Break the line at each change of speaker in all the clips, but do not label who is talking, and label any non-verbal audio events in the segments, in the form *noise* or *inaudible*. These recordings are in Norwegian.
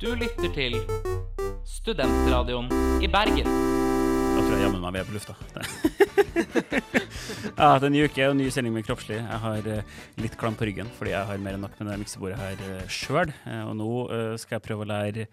Du lytter til Studentradioen i Bergen.
Da tror jeg jammen meg vi er på lufta. jeg har hatt en ny uke og ny sending med Kroppslig. Jeg har eh, litt klam på ryggen fordi jeg har mer enn nok med det miksebordet her uh, sjøl. og nå eh, skal jeg prøve å lære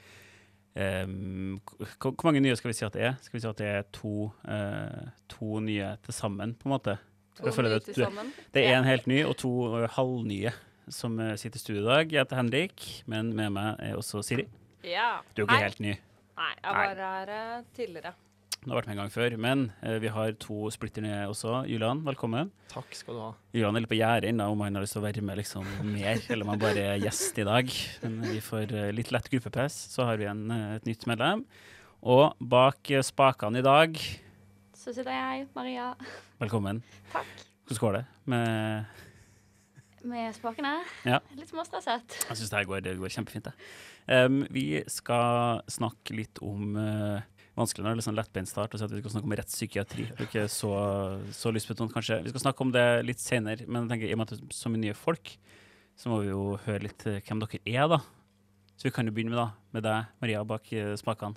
um, Hvor mange nye skal vi si at det er? Skal vi si at det er to, uh, to nye til sammen, på en måte?
To nye til sammen.
Det er en helt ny og to eh, halvnye som eh, sitter i studio i dag. Jeg heter Henrik, men med meg er også Siri.
Ja.
Du er ikke
Hei.
helt ny.
Nei, jeg
Nei.
var her eh, tidligere.
Du har vært med en gang før, men eh, vi har to splitter nye også. Julian, velkommen.
Takk skal du ha.
Julian er litt på gjerdet ennå om han har lyst til å være med liksom mer, eller om han bare er gjest i dag. Men vi får eh, litt lett gruppepress, så har vi en, eh, et nytt medlem. Og bak eh, spakene i dag,
Så sitter jeg, Maria,
velkommen.
Takk.
Hvordan går det? Med,
med spakene.
Ja.
Litt småstresset.
jeg syns det går, det går kjempefint. det. Um, vi skal snakke litt om uh, Vanskelig når det er sånn lettbeint start å si at vi skal snakke om rettspsykiatri. Det er ikke så, så lystbetont, kanskje. Vi skal snakke om det litt senere, men jeg tenker, i og med at det er så mye nye folk, så må vi jo høre litt eh, hvem dere er, da. Så vi kan jo begynne med, da, med deg, Maria, bak uh, spakene.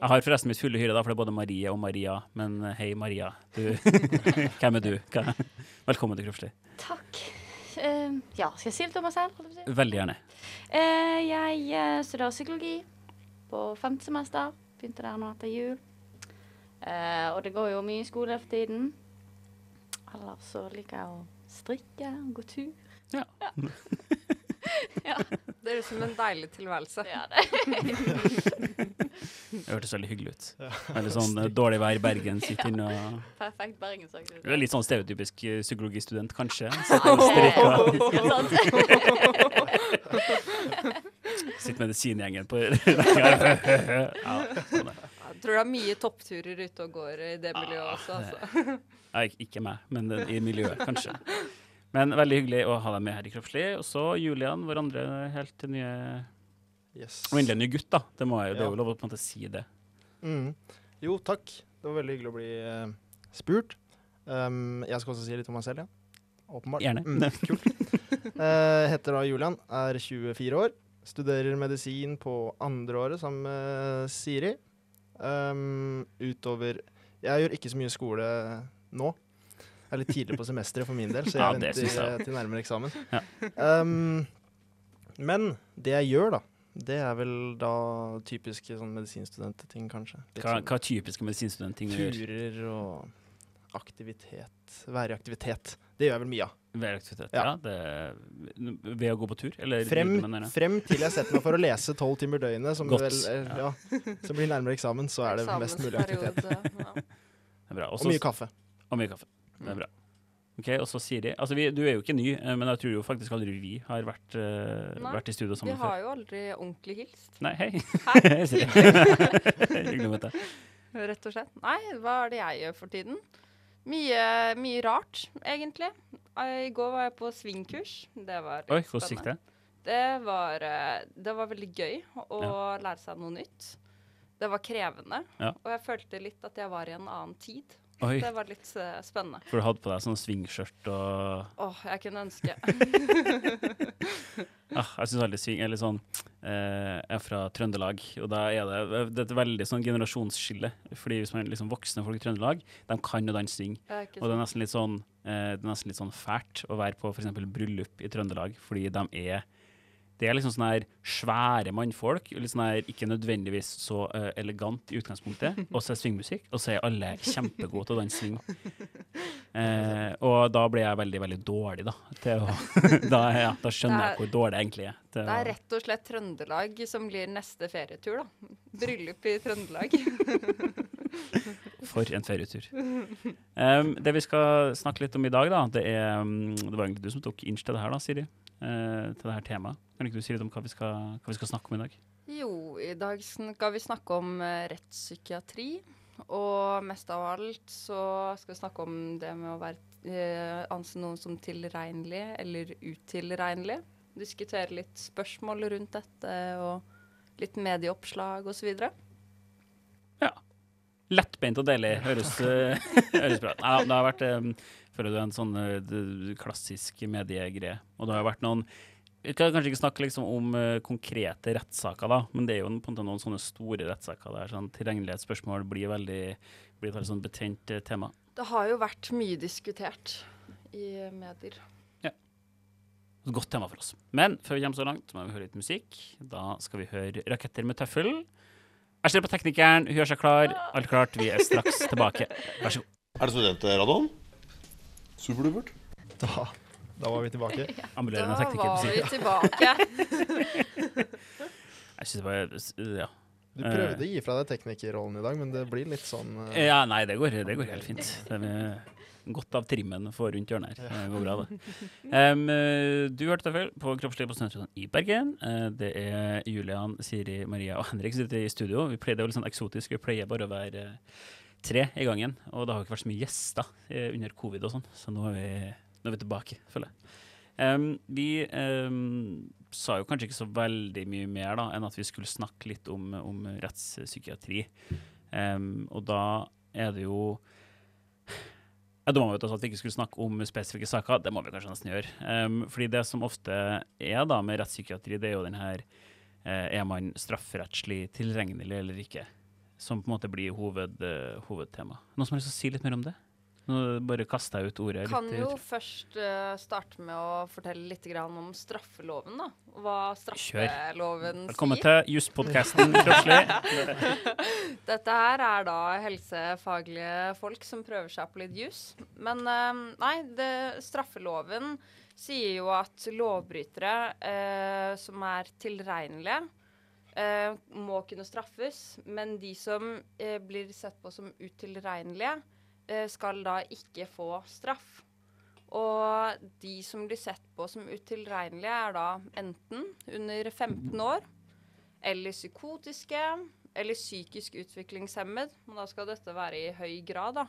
Jeg har forresten mitt fulle hyre, da, for det er både Marie og Maria. Men hei, Maria. Du, *laughs* hvem er du? Velkommen til Kroppslig.
Takk. Eh, ja, skal jeg si litt om meg selv?
Veldig gjerne.
Eh, jeg eh, studerer psykologi på femte semester. Begynte der nå etter jul. Eh, og det går jo mye skole for tiden. Ellers så liker jeg å strikke og gå tur.
Ja.
ja. *laughs* *laughs*
Det høres ut som en deilig tilværelse.
ja det.
Det hørtes veldig hyggelig ut. Veldig sånn eh, dårlig vær i Bergen, sitter inne og *laughs*
Perfekt bergensaktivitet.
Du er litt sånn stereotypisk eh, psykologistudent, kanskje. Sitter og strikker. *laughs* Sitter medisinegjengen på ja, sånn.
Jeg tror det er mye toppturer ute og går i det miljøet også. Altså.
Nei, ikke meg, men i miljøet, kanskje. Men veldig hyggelig å ha deg med her i Kroppslig. Og så Julian, vår andre helt nye
Yes.
Og endelig en ny gutt, da. Det, må jeg, det er jo lov å på en måte si det.
Mm. Jo, takk. Det var veldig hyggelig å bli uh, spurt. Um, jeg skal også si litt om meg selv, ja. Åpenbart.
Gjerne.
Mm, *laughs* kult. uh, heter da Julian, er 24 år. Studerer medisin på andre året sammen med Siri. Um, utover Jeg gjør ikke så mye skole nå. Det er litt tidlig på semesteret for min del, så jeg
Ja,
venter
jeg.
eh, til nærmere eksamen.
Ja.
Um, men det jeg gjør, da, det er vel da typiske sånn medisinstudentting, kanskje. Litt
Hva,
sånn
hva typiske medisinstudentting du gjør?
turer og aktivitet. Være i aktivitet. Det gjør jeg vel mye av.
Ved aktivitet? Ja.
Ja.
det, ved å gå på tur? Eller
Frem, frem til jeg setter meg for å lese tolv timer døgnet, som, vel, er, ja, som blir nærmere eksamen, så er det mest mulig aktivitet.
Ja.
Det er bra.
Og mye kaffe.
Og mye kaffe. Det er bra. Ok, Og så Siri. Altså, vi, du er jo ikke ny, eh, men jeg tror jo faktisk aldri vi har vært, uh,
Nei,
vært i studio sammen Vi
har
før.
jo aldri ordentlig hilst,
Nei, hei.
Hei. *laughs*
Siri. *laughs* Hyggelig å møte deg.
rett og slett. Nei, hva er det jeg gjør for tiden? Mye, mye rart, egentlig. I går var jeg på svingkurs. Det var
Oi, hvordan gikk det?
Det var, eh, det var veldig gøy å lære seg noe nytt. Det var krevende,
Ja.
og jeg følte litt at jeg var i en annen tid.
Oi,
Det var litt uh, spennende.
for du hadde på deg sånn svingskjørt og
Åh, jeg kunne ønske. *laughs* *laughs*
ah, Jeg syns veldig sving eller sånn eh, Jeg er fra Trøndelag, og da er det, det er et veldig sånn generasjonsskille. Fordi hvis man er liksom voksne folk i Trøndelag, de kan jo danse swing.
Er
Og det er nesten litt sånn, eh, det er nesten litt sånn fælt å være på f.eks. bryllup i Trøndelag, fordi de er det er liksom sånne her svære mannfolk, litt sånn her, ikke nødvendigvis så uh, elegant i utgangspunktet, *laughs* og så er det swingmusikk, og så er alle kjempegode til å danse swing. Uh, og da blir jeg veldig, veldig dårlig, da. Til å, *laughs* da, ja, da skjønner
er,
jeg hvor dårlig jeg egentlig er. til
Det er rett og slett Trøndelag som blir neste ferietur, da. Bryllup i Trøndelag. *laughs*
For en ferietur. Um, det vi skal snakke litt om i dag, da, det er um, Det var egentlig du som tok inch til det her, da, Siri. Uh, til det her temaet. Kan ikke du si litt om hva vi skal, hva vi skal snakke om i dag?
Jo, i dag skal vi snakke om eh, rettspsykiatri. Og mest av alt så skal vi snakke om det med å være eh, anse noen som tilregnelig eller utilregnelig. Diskutere litt spørsmål rundt dette og litt medieoppslag osv.
Lettbeint og deilig høres, eh, *laughs* høres bra ut. Nei, det har vært føler du en sånn eh, klassisk mediegreie. Og det har vært noen Vi kan kanskje ikke snakke liksom om eh, konkrete rettssaker, da, men det er jo på en måte noen sånne store rettssaker der sånn tilgjengelighetsspørsmål blir veldig blir et sånn betent tema.
Det har jo vært mye diskutert i medier.
Et godt tema for oss. Men før vi kommer så langt, må vi høre litt musikk. Da skal vi høre 'Raketter med tøffel'. Jeg ser på teknikeren, hun gjør seg klar. Alt klart, vi er straks tilbake. Vær så god.
Er det studentradioen? Superdupert.
Da, da var vi tilbake. *laughs*
Da
Ambulerende tekniker Da
var vi tilbake. *laughs* *laughs*
Jeg synes det var Ja.
Du prøvde å gi fra deg teknikerrollen i dag, men det blir litt sånn uh...
ja nei, det går, det går helt fint. Det er godt av trimmen for rundt hjørnet her. Det går bra, det. Eh, du hørte Tøffel på Kroppslig på Studentradioen i Bergen. Uh, det er Julian, Siri, Maria og Henrik som sitter i studio. Vi det er jo litt sånn eksotisk. Vi pleier bare å være eh, tre i gangen. Og det har ikke vært så mye gjester uh, under covid og sånn, så nå er vi, nå er vi tilbake, føler jeg. Um, vi um, sa jo kanskje ikke så veldig mye mer da, enn at vi skulle snakke litt om, om rettspsykiatri. Um, og da er det jo ja, Da må vi jo at vi ikke skulle snakke om spesifikke saker. Det må vi kanskje nesten gjøre. Um, fordi det som ofte er da med rettspsykiatri, det er jo den her eh, Er man strafferettslig tilregnelig eller ikke? Som på en måte blir hoved, eh, hovedtema. Noen som har lyst til å si litt mer om det? Nå bare kaster jeg ut ordet.
Kan
litt,
jo først uh, starte med å fortelle litt grann om straffeloven, da. Hva straffeloven
Velkommen
sier.
til Juspodkasten plutselig. *laughs*
Dette her er da helsefaglige folk som prøver seg på litt juss. Men uh, nei, det, straffeloven sier jo at lovbrytere uh, som er tilregnelige, må kunne straffes. Men de som blir sett på som utilregnelige, skal da ikke få straff. Og de som blir sett på som utilregnelige, er da enten under 15 år eller psykotiske eller psykisk utviklingshemmed. Men da skal dette være i høy grad, da.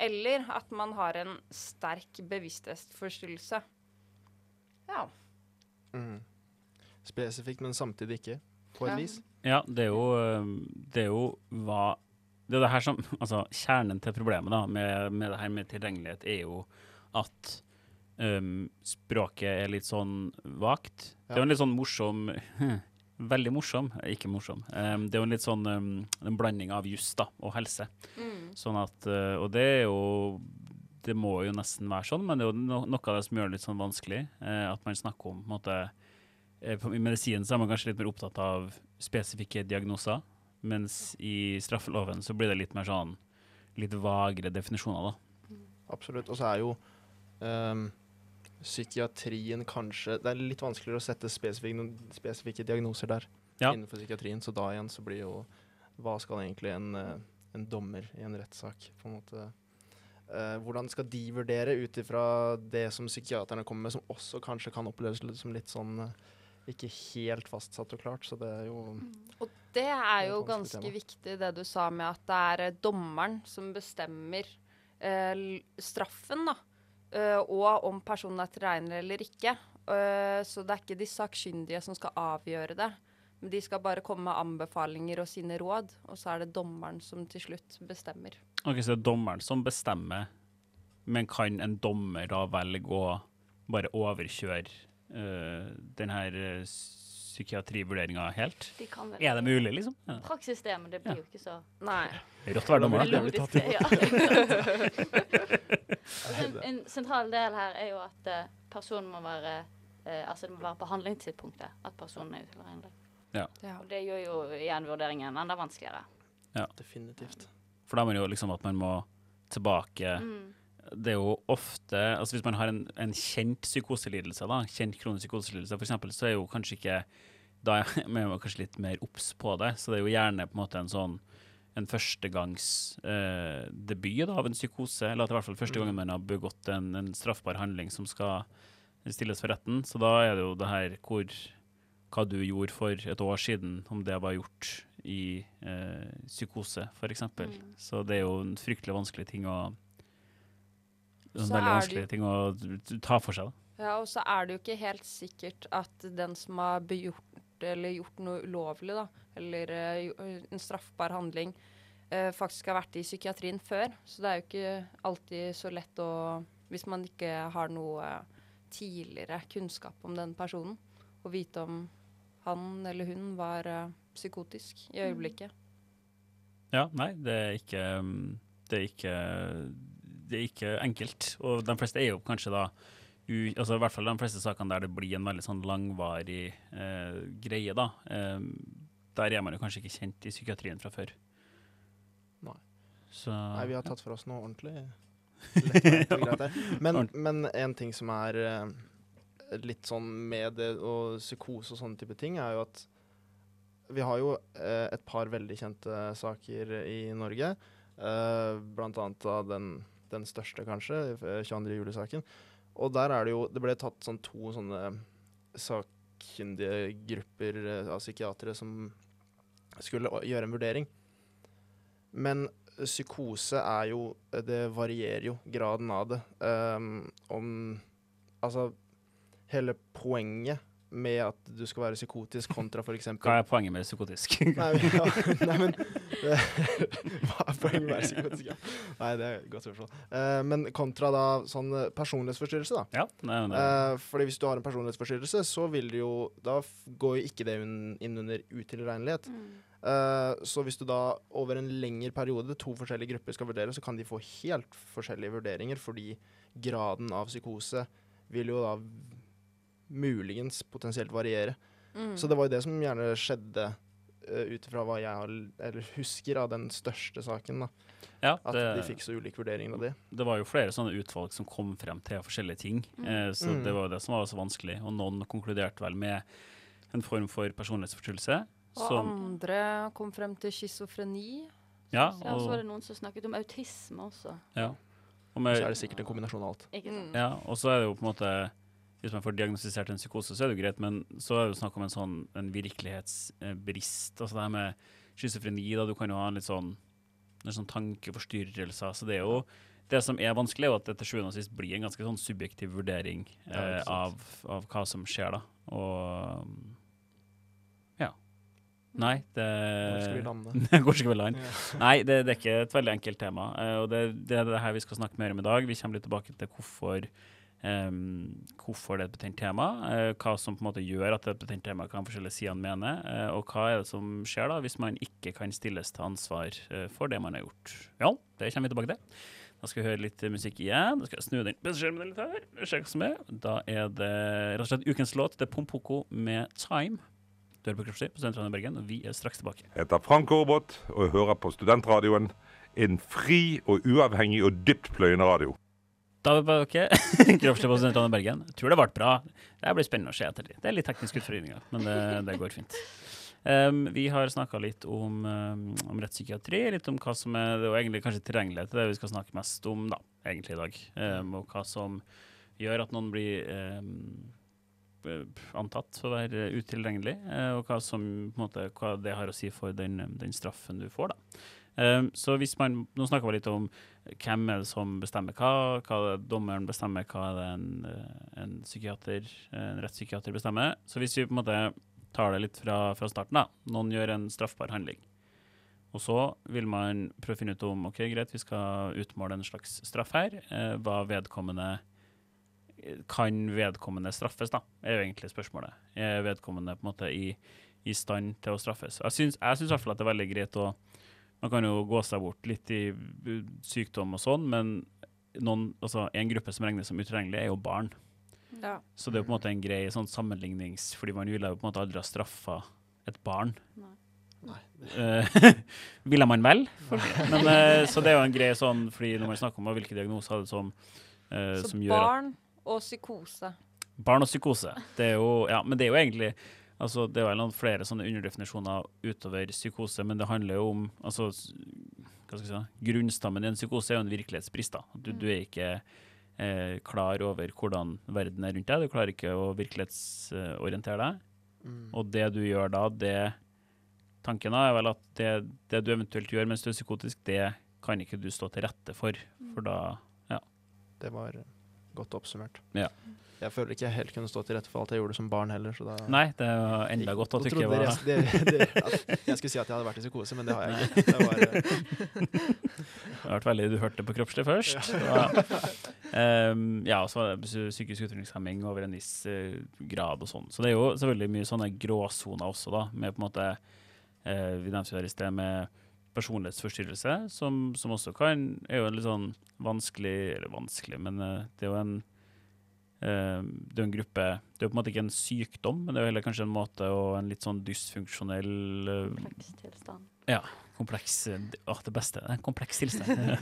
Eller at man har en sterk bevissthetsforstyrrelse. Ja.
mm. Spesifikt, men samtidig ikke, på et
Ja.
vis.
Ja, det er jo, det er jo hva Det er det her som *laughs* Altså, kjernen til problemet da, med, med det her med tilgjengelighet er jo at um, språket er litt sånn vagt. Det er jo en litt sånn morsom *laughs* Veldig morsom, ikke morsom. Um, det er jo en litt sånn um, en blanding av juss da, og helse.
Mm.
Sånn at uh, Og det er jo Det må jo nesten være sånn, men det er jo no noe av det som gjør det litt sånn vanskelig. Uh, at man snakker om på en måte uh, I medisinen så er man kanskje litt mer opptatt av spesifikke diagnoser, mens i straffeloven så blir det litt mer sånn litt vagere definisjoner, da.
Absolutt. Og så er jo um, psykiatrien kanskje Det er litt vanskeligere å sette spesifikke, spesifikke diagnoser der
Ja.
innenfor psykiatrien. Så da igjen så blir jo Hva skal egentlig en, eh, en dommer i en rettssak på en måte eh, Hvordan skal de vurdere ut ifra det som psykiaterne kommer med, som også kanskje kan oppleves som litt sånn eh, ikke helt fastsatt og klart. Så det er jo
Og det er jo ganske
tema.
viktig, det du sa med at det er eh, dommeren som bestemmer eh, straffen, da. Eh, og om personen er tilregnelig eller ikke. Eh, så det er ikke de sakkyndige som skal avgjøre det. Men de skal bare komme med anbefalinger og sine råd, og så er det dommeren som til slutt bestemmer.
Ok, Så det er dommeren som bestemmer, men kan en dommer da velge å bare overkjøre uh, den her uh, psykiatrivurderinga helt?
De kan vel
Er det mulig, liksom? Ja.
Praksis det, men det blir
Ja.
jo ikke så
Nei.
Rått å være dommer, da.
tatt, Ja. *laughs* *laughs* en, en sentral del her er jo at uh, personen må være uh, Altså det må være på handlingstidspunktet at personen er utilregnelig.
Ja.
Og det gjør jo igjen vurderingen enda vanskeligere. Ja.
definitivt.
For da må det jo liksom at man må tilbake
Mm.
Det er jo ofte altså Hvis man har en, en kjent psykoselidelse, da, kjent kronisk psykoselidelse f.eks., så er jo kanskje ikke Da er *laughs* man kanskje litt mer obs på det. Så det er jo gjerne på en måte en sånn en førstegangsdebut eh, av en psykose, eller at det i hvert fall første gangen man har begått en, en straffbar handling som skal stilles for retten. Så da er det jo det her hvor hva du gjorde for et år siden, om det var gjort i eh, psykose, f.eks.
Mm.
Så det er jo en fryktelig vanskelig ting å
Så
veldig
vanskelige
vanskelig ting å ta for seg. Da.
Ja, og så er det jo ikke helt sikkert at den som har begjort eller gjort noe ulovlig, da, eller eh, en straffbar handling, eh, faktisk har vært i psykiatrien før. Så det er jo ikke alltid så lett å Hvis man ikke har noe eh, tidligere kunnskap om den personen. å vite om han eller hun var eh, psykotisk i øyeblikket.
Ja, nei, det er ikke um, Det er ikke, det er ikke enkelt. Og de fleste er jo kanskje da u, altså I hvert fall de fleste sakene der det blir en veldig sånn langvarig eh, greie, da. Eh, der er man jo kanskje ikke kjent i psykiatrien fra før.
Nei.
Så
Nei, vi har tatt for oss noe ordentlig. *laughs* Men, men en ting som er eh, litt sånn med det og psykose og sånne type ting, er jo at vi har jo eh, et par veldig kjente saker i Norge. Eh, blant annet av den, den største, kanskje, eh, 22. juli-saken. Og der er det jo Det ble tatt sånn to sånne sakkyndige grupper eh, av psykiatere som skulle gjøre en vurdering. Men psykose er jo Det varierer jo graden av det. Um, om Altså Hele poenget med at du skal være psykotisk kontra f.eks.
hva er poenget med psykotisk? *laughs*
Nei, men- ja, nei, men *laughs* Hva er poenget med å være psykotisk? Ja. Nei, det er et godt spørsmål. Uh, men kontra da sånn eh, personlighetsforstyrrelse, da.
ja, nei, nei.
Eh, fordi hvis du har en personlighetsforstyrrelse, så vil det jo Da f- går jo ikke det inn under utilregnelighet. Eh, så hvis du da over en lengre periode, to forskjellige grupper skal vurdere, så kan de få helt forskjellige vurderinger, fordi graden av psykose vil jo da muligens potensielt variere.
Mm.
Så det var jo det som gjerne skjedde uh, ut ifra hva jeg har, eller husker av den største saken. da.
ja,
At
det,
de fikk så ulik vurdering av det.
det var jo flere sånne utvalg som kom frem til forskjellige ting. Eh, så
Mm.
det var jo det som var så vanskelig. Og noen konkluderte vel med en form for personlighetsforstyrrelse.
Og
Som,
andre kom frem til schizofreni.
ja,
Ja, og så var det noen som snakket om autisme også.
ja. Og
Så er det sikkert en kombinasjon av alt.
Ikke sant?
Mm.
Ja, og så er det jo på en måte Hvis man får diagnostisert en psykose, så er det jo greit, men så er det jo snakk om en sånn en virkelighetsbrist. Altså det her med schizofreni, da du kan jo ha en litt sånn, en sånn tankeforstyrrelser. Så det er jo Det som er vanskelig, er jo at det til sjuende og sist blir en ganske sånn subjektiv vurdering eh, av, av hva som skjer, da. Og ja. Nei, det
Hvor skal vi lande? *laughs*
Hvor skal vi lande?
Ja.
Nei, det, det er ikke et veldig enkelt tema. eh, og det, det er det her vi skal snakke mer om i dag. Vi kommer litt tilbake til hvorfor, em, hvorfor det er et betent tema. uh, hva som på en måte gjør at det er et betent tema, hva de forskjellige sidene mener. uh, og hva er det som skjer da hvis man ikke kan stilles til ansvar uh, for det man har gjort. Ja, det kommer vi tilbake til. Da skal vi høre litt musikk igjen. Da skal jeg snu den skjermen litt her. Se hva som er. Da er det rett og slett ukens låt. Det er Pompoko med 'Time'. Du hører på Kroppslig på Studentradioen i Bergen, og vi er straks tilbake.
Jeg heter Frank Aarbot og jeg hører på Studentradioen. En fri og uavhengig og dyptpløyende radio.
Da er vi tilbake. Kroppslig på Studentradioen i Bergen. Jeg tror det ble bra. Det blir spennende å se etter. Det er litt teknisk utfordringer, men det, det går fint. Um, vi har snakka litt om, um, om rettspsykiatri, litt om hva som er er egentlig kanskje tilgjengelighet til det vi skal snakke mest om da, egentlig i dag. Um, og hva som gjør at noen blir antatt for å være utilregnelig, eh, og hva, som, måte, hva det har å si for den, den straffen du får. da. Um, så hvis man, Nå snakka vi litt om hvem er det som bestemmer hva, hva det dommeren bestemmer, hva er det en, eh, en psykiater, en rettspsykiater bestemmer. Så hvis vi på en måte tar det litt fra, fra starten, da. Noen gjør en straffbar handling. Og så vil man prøve å finne ut om ok, greit, vi skal utmåle en slags straff her. Eh, hva vedkommende Kan vedkommende straffes, da, er jo egentlig spørsmålet. Er vedkommende på en måte i, i stand til å straffes? Jeg syns i hvert fall at det er veldig greit å Man kan jo gå seg bort litt i uh, sykdom og sånn, men noen, altså, en gruppe som regnes som utilregnelig, er jo barn.
Ja.
Så det er jo på en måte en grei sånn sammenlignings... Fordi man ville jo på en måte aldri ha straffa et barn.
Nei.
Nei.
Eh, *laughs* ville man vel? Men, uh, så det er jo en grei sånn, fordi når man snakker om hvilke diagnoser er det som, uh,
Så
som gjør at
barn og psykose.
Barn og psykose. Det er jo, ja, men det er jo egentlig altså Det er vel flere sånne underdefinisjoner utover psykose, men det handler jo om altså, hva skal jeg si, Grunnstammen i en psykose er jo en virkelighetsbrist. da. Du, du er ikke eh, klar over hvordan verden er rundt deg. Du klarer ikke å virkelighetsorientere deg.
Mm.
Og det du gjør da, det Tanken da er vel at det, det du eventuelt gjør mens du er psykotisk, det kan ikke du stå til rette for. For da
Det var godt oppsummert.
Ja.
Jeg føler ikke jeg helt kunne stå til rette for alt jeg gjorde som barn heller. Så da
Nei, det var enda godt at du ikke var
det, det, jeg skulle si at jeg hadde vært i psykose, men det har jeg ikke. Det var,
uh... Har vært veldig, Du hørte det på kroppslig først. Og, um, ja, så var det psykisk utviklingshemming over en viss uh, grad og sånn. Så det er jo selvfølgelig mye sånne gråsoner også, da, med på en måte uh, Vi nevnte jo her i sted med personlighetsforstyrrelse, som, som også kan er jo en litt sånn vanskelig Eller vanskelig, men eh, det er jo en eh, det er en gruppe Det er på en måte ikke en sykdom, men det er heller kanskje en måte og en litt sånn dysfunksjonell eh,
Kompleks tilstand.
kompleks Å, det beste. En kompleks tilstand.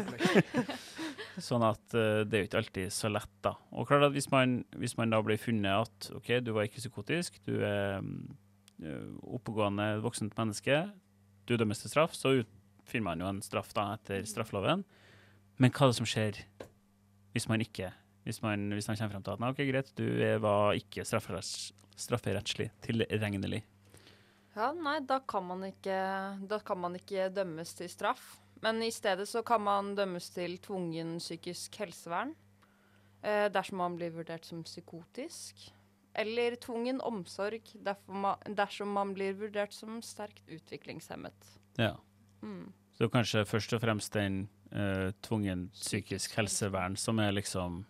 *laughs* sånn at eh, det er jo ikke alltid så lett, da. Og klart at hvis man, hvis man da blir funnet at OK, du var ikke psykotisk, du er oppegående voksent menneske, du dømmes til straff, så ut, finner man jo en straff da etter straffeloven. Men hva er det som skjer hvis man ikke Hvis man, hvis han kommer frem til at nei, OK, greit, du var ikke strafferetts, strafferettslig tilregnelig.
Ja, nei, da kan man ikke, da kan man ikke dømmes til straff. Men i stedet så kan man dømmes til tvungen psykisk helsevern eh, dersom man blir vurdert som psykotisk. Eller tvungen omsorg man, dersom man blir vurdert som sterkt utviklingshemmet.
Ja.
Mm.
Så kanskje først og fremst den eh, tvungen psykisk helsevern som er liksom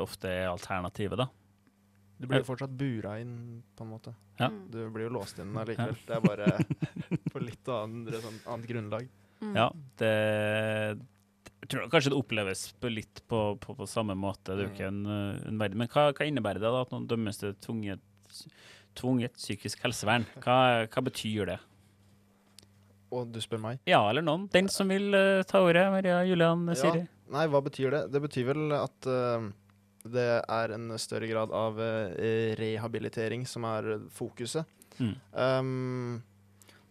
ofte er alternativet, da.
Du blir jo fortsatt bura inn, på en måte.
Ja.
Mm.
Du blir jo låst inn allikevel. Det er bare på litt andre, sånn, annet grunnlag.
Mm.
Ja, det jeg tror kanskje det oppleves på litt på, på, på samme måte. Det er jo ikke en, eh, en verden. Men hva, hva innebærer det da at noen dømmes til tvunget, tvunget psykisk helsevern? Hva, hva betyr det?
Og du spør meg?
Ja eller noen? Den som vil uh, ta ordet. Maria Julian
Ja.
Siri.
Nei, hva betyr det? Det betyr vel at eh, det er en større grad av eh, rehabilitering som er fokuset.
Mm.
Um,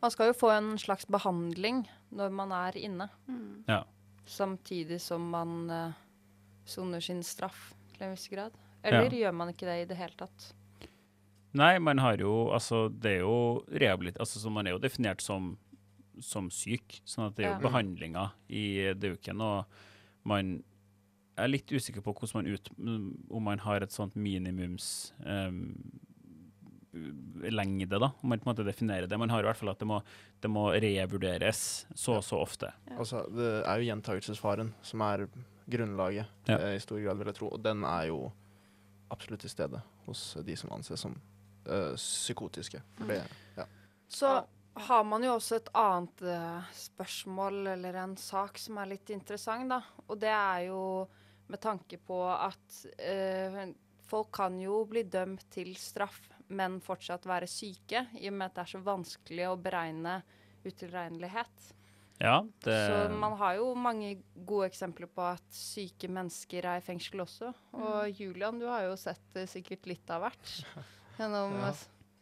Man skal jo få en slags behandling når man er inne,
Mm.
samtidig som man eh, soner sin straff til en viss grad. Eller gjør man ikke det i det hele tatt?
Nei, man har jo Altså, det er jo rehabilit... Altså, så man er jo definert som, som syk, sånn at det er jo
Ja.
behandlinga i Det er jo ikke noe man Jeg er litt usikker på hvordan man ut, om man har et sånt minimums um, lengde, da, om man på en måte definerer det. Man har i hvert fall at det må, det må revurderes så og så ofte.
altså, det er jo gjentagelsesfaren som er grunnlaget,
Ja.
eh, i stor grad, vil jeg tro. Og den er jo absolutt til stede hos de som anses som eh, psykotiske. For det, ja.
Så har man jo også et annet eh, spørsmål eller en sak som er litt interessant, da. Og det er jo med tanke på at eh, folk kan jo bli dømt til straff, men fortsatt være syke, i og med at det er så vanskelig å beregne utilregnelighet.
Ja, det
Så man har jo mange gode eksempler på at syke mennesker er i fengsel også. Og Julian, du har jo sett eh, sikkert litt av hvert *laughs* gjennom
Ja.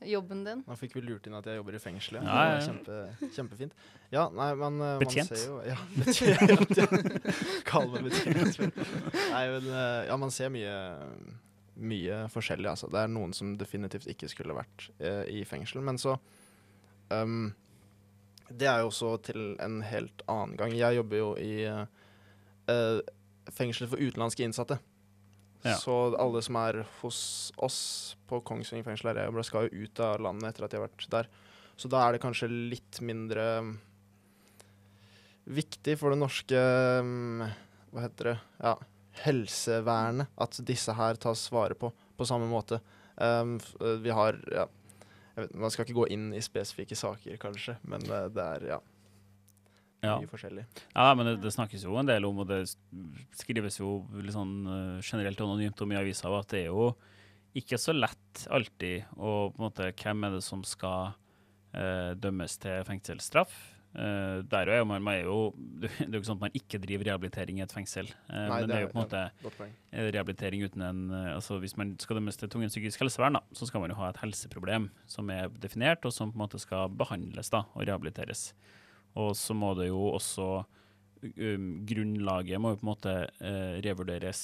Jobben din.
Nå fikk vi lurt inn at jeg jobber i fengselet.
Ja, ja, ja.
Kjempe, kjempefint. Ja, nei, men uh,
Betjent.
man ser jo Ja, *laughs* betjent. Kall meg betjent. Nei, men uh, ja, man ser mye mye forskjellig, altså. Det er noen som definitivt ikke skulle vært uh, i fengsel. Men så um, Det er jo også til en helt annen gang. Jeg jobber jo i fengsel for utenlandske innsatte.
Ja.
Så alle som er hos oss på Kongsvinger fengsel her jeg skal jo ut av landet etter at de har vært der. Så da er det kanskje litt mindre um, viktig for det norske um, Hva heter det? Ja, helsevernet at disse her tas vare på på samme måte. Um, uh, vi har ja, vet, Man skal ikke gå inn i spesifikke saker, kanskje, men uh, det er ja,
ja.
mye forskjellig.
Ja, men det, det snakkes jo en del om, og det skrives jo litt sånn eh, generelt anonymt om i avisa, at det er jo ikke så lett alltid å på en måte Hvem er det som skal eh, dømmes til fengselsstraff? Eh, der er jo man, man er jo, *laughs* det er jo ikke sånn at man ikke driver rehabilitering i et fengsel, eh,
Nei,
men
det
er jo på en måte eh, rehabilitering uten en eh, altså Hvis man skal dømmes til tvungent psykisk helsevern, da, så skal man jo ha et helseproblem som er definert, og som på en måte skal behandles da, og rehabiliteres. Og så må det jo også um, Grunnlaget må jo på en måte uh, revurderes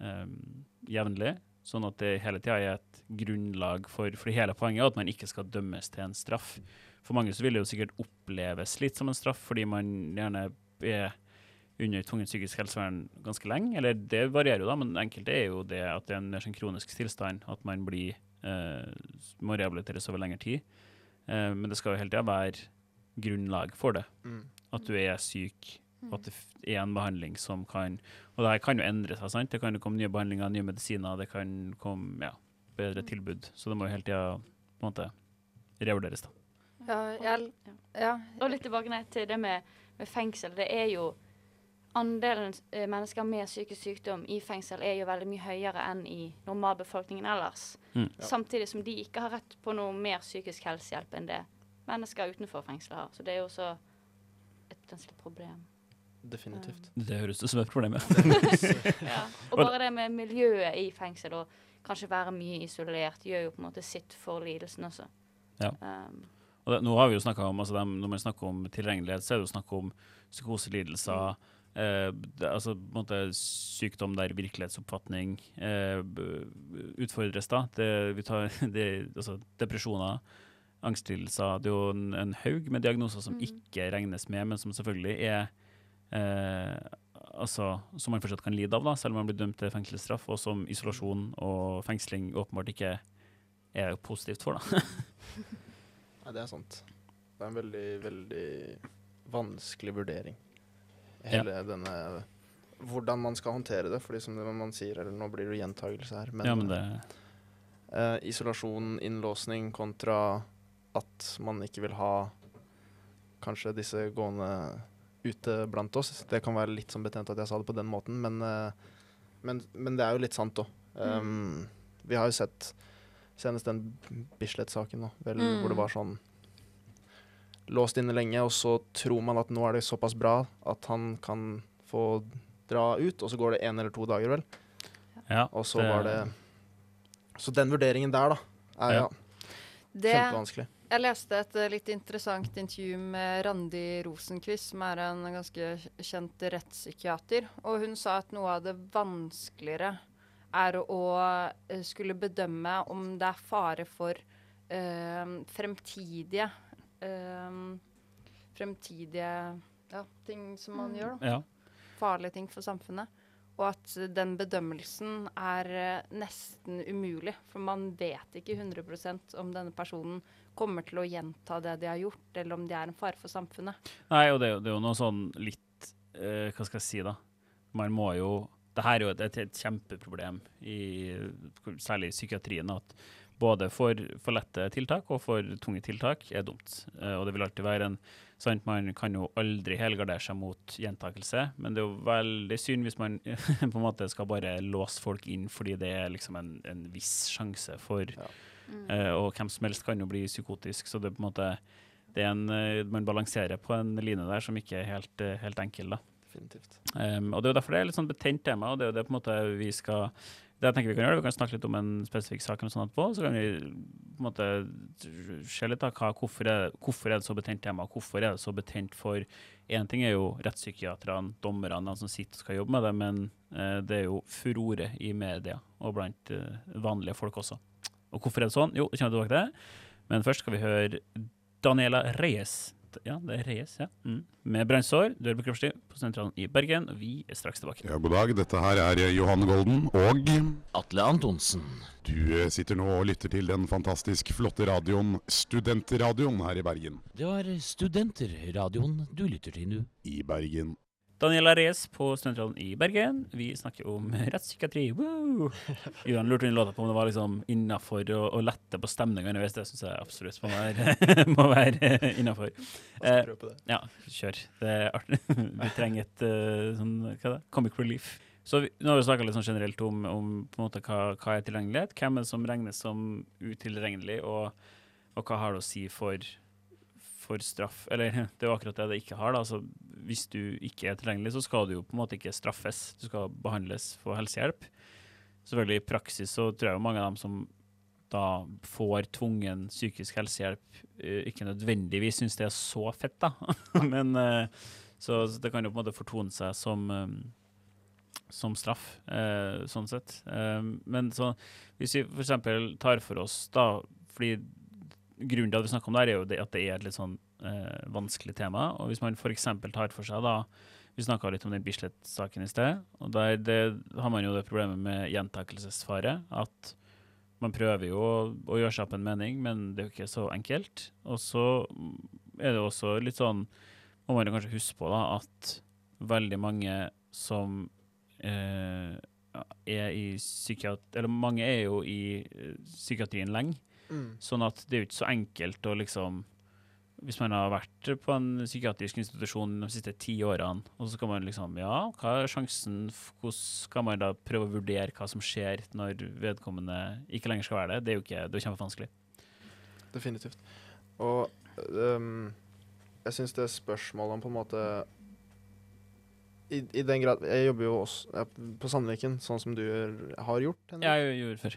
um, jevnlig, sånn at det hele tida er et grunnlag for For hele poenget er at man ikke skal dømmes til en straff. For mange så vil det jo sikkert oppleves litt som en straff, fordi man gjerne er under tvungent psykisk helsevern ganske lenge. Eller det varierer jo, da, men enkelte er jo det at det er en mer sånn kronisk tilstand, at man blir eh, må rehabiliteres over lengre tid. Eh, men det skal jo hele tida være grunnlag for det.
Mm.
At du er syk og at det er en behandling som kan Og det her kan jo endre seg, sant? Det kan jo komme nye behandlinger, nye medisiner, det kan komme ja, bedre tilbud. Så det må jo hele tida på en måte revurderes, da.
Ja, jeg, ja.
Og litt tilbake ned til det med, med fengsel. Det er jo Andelen eh, mennesker med psykisk sykdom i fengsel er jo veldig mye høyere enn i normalbefolkningen ellers.
Mm.
Ja.
Samtidig som de ikke har rett på noe mer psykisk helsehjelp enn det mennesker utenfor fengselet har. Så det er jo også et potensielt problem.
Definitivt.
Det høres ut som et problem, ja. *laughs*
Og bare det med miljøet i fengsel og kanskje være mye isolert, gjør jo på en måte sitt for lidelsen også.
Ja.
Um,
Og det, nå har vi jo snakket om, altså dem, Når man snakker om tilgjengelighet, så er det jo snakk om psykoselidelser. Eh, det, altså på en måte sykdom der virkelighetsoppfatning eh, utfordres. da. Det, vi tar, *laughs* det, altså depresjoner, angstlidelser. Det er jo en, en haug med diagnoser som
Mm.
ikke regnes med, men som selvfølgelig er eh, altså, Som man fortsatt kan lide av, da, selv om man blir dømt til fengselsstraff, og som isolasjon og fengsling åpenbart ikke er positivt for. da. *laughs*
Nei, det er sant. Det er en veldig, veldig vanskelig vurdering. Hele denne Hvordan man skal håndtere det, fordi som det man sier, eller nå blir det gjentagelse her, men,
ja, men det,
eh, isolasjon, innlåsning kontra at man ikke vil ha kanskje disse gående ute blant oss. Det kan være litt sånn betent at jeg sa det på den måten, men, eh, men, men det er jo litt sant òg. Um, vi har jo sett senest den Bislett-saken,
Mm.
hvor det var sånn låst inne lenge, og så tror man at nå er det såpass bra at han kan få dra ut, og så går det én eller to dager, vel.
ja,
Og så var det Så den vurderingen der, da, er
Ja.
ja,
Det,
kjempevanskelig.
Jeg leste et eh, litt interessant intervju med Randi Rosenquist, som er en ganske kjent rettspsykiater. Og hun sa at noe av det vanskeligere er å eh, skulle bedømme om det er fare for eh, fremtidige eh, Fremtidige ja, ting som man gjør, da.
ja.
farlige ting for samfunnet. Og at den bedømmelsen er eh, nesten umulig. For man vet ikke 100 om denne personen kommer til å gjenta det de har gjort, eller om de er en fare for samfunnet.
Nei, og det, er jo- det er jo noe sånn litt eh, Hva skal jeg si, da? Man må jo Det her er jo et, et kjempeproblem, i, særlig i psykiatrien, at både for, for lette tiltak og for tunge tiltak er dumt. Eh, og det vil alltid være en sant, Man kan jo aldri helgardere seg mot gjentakelse, men det er jo veldig synd hvis man *laughs* på en måte skal bare låse folk inn fordi det er liksom en, en viss sjanse for
mm.
uh, og hvem som helst kan jo bli psykotisk, så det er på en måte det er en, eh, Man balanserer på en line der som ikke er helt, eh, helt enkel. da.
Definitivt.
Um, og Det er jo derfor det er litt sånn betent tema. og det er jo det på en måte vi skal det jeg tenker Vi kan gjøre, vi kan snakke litt om en spesifikk sak, eller sånn etterpå, så kan vi på en måte se litt av hva, hvorfor, er, hvorfor er det så betent tema. Hvorfor er det så betent for Én ting er jo rettspsykiaterne, dommerne, som sitter og skal jobbe med det, men eh, det er jo furore i media og blant eh, vanlige folk også. Og hvorfor er det sånn? Jo, det kommer tilbake til. Men først skal vi høre Daniela Reyes. Ja, det er Reyes, ja. Mm. Med brannsår, dør på kroppsliv på Sentralen i Bergen. Og vi er straks tilbake.
Ja, god dag. Dette her er Johanne Johan Golden og
Atle Antonsen.
Du eh, sitter nå og lytter til den fantastisk flotte radioen Studentradioen her i Bergen.
Det var Studentradioen du lytter til nå.
I Bergen.
Daniela Rees på Studentradioen i Bergen. Vi snakker om rettspsykiatri. Woo! Johan lurte inn låta på om det var liksom innafor å, å lette på stemninga underveis. Det syns jeg absolutt må være, *laughs* må være innafor. Eh. Ja, kjør. Det er artig. *laughs* Vi trenger et eh, sånn, hva er det? comic relief. Så vi, nå har vi snakka litt sånn generelt om, om på en måte hva, hva er tilgjengelighet. Hvem er det som regnes som utilregnelig, og, og hva har det å si for, for straff? Eller *laughs* det er jo akkurat det det ikke har. da. Altså, hvis du ikke er tilgjengelig, så skal du jo på en måte ikke straffes. Du skal behandles, få helsehjelp. Selvfølgelig i praksis så tror jeg jo mange av dem som da får tvungen psykisk helsehjelp, eh, ikke nødvendigvis syns det er så fett, da. *laughs* Men eh, så, så det kan jo på en måte fortone seg som, eh, som straff, sånn sett. Men så, hvis vi f.eks. tar for oss da fordi Grunnen til at vi snakker om det, her er jo det at det er et litt sånn eh, vanskelig tema. Og hvis man f.eks. tar for seg da Vi snakka litt om den Bislett-saken i sted. og Der det, har man jo det problemet med gjentakelsesfare. At man prøver jo å, å gjøre seg opp en mening, men det er jo ikke så enkelt. Og så er det også litt sånn Må man kanskje huske på da, at veldig mange som eh, er i psykiat... Eller mange er jo i eh, psykiatrien lenge.
Mm.
Sånn at det er jo ikke så enkelt å liksom Hvis man har vært på en psykiatrisk institusjon de siste ti årene, og så skal man liksom Ja, hva er sjansen Hvordan skal man da prøve å vurdere hva som skjer når vedkommende ikke lenger skal være det? Det er jo ikke, det er kjempevanskelig.
Definitivt. Og um, jeg syns det spørsmålet om på en måte i, I den grad Jeg jobber jo også på Sandviken, sånn som du har gjort.
Jeg gjorde før.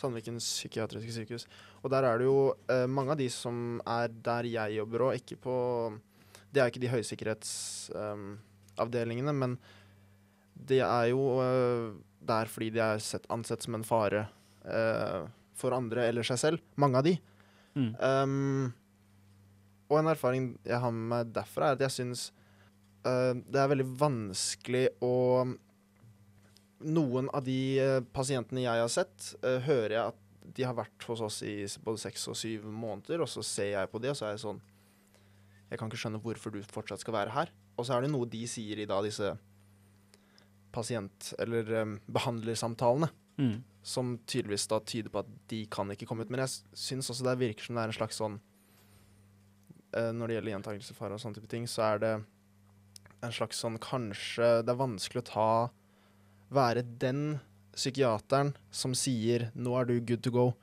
Sandvikens psykiatriske sykehus. Og der er det jo eh, mange av de som er der jeg jobber òg, ikke på Det er ikke de høysikkerhetsavdelingene, men de er jo uh, der fordi de er sett, ansett som en fare uh, for andre eller seg selv. Mange av de.
Mm.
Um, og en erfaring jeg har med meg derfra, er at jeg syns uh, det er veldig vanskelig å Noen av de eh, pasientene jeg har sett, eh, hører jeg at de har vært hos oss i både seks og syv måneder, og så ser jeg på det, og så er jeg sånn Jeg kan ikke skjønne hvorfor du fortsatt skal være her. Og så er det noe de sier i da disse pasient- eller um, behandlersamtalene
Mm.
som tydeligvis da tyder på at de kan ikke komme ut. Men jeg syns også det virker som det er en slags sånn uh, Når det gjelder gjentakelsesfare og sånne type ting, så er det en slags sånn Kanskje det er vanskelig å ta Være den psykiateren som sier 'nå er du good to go'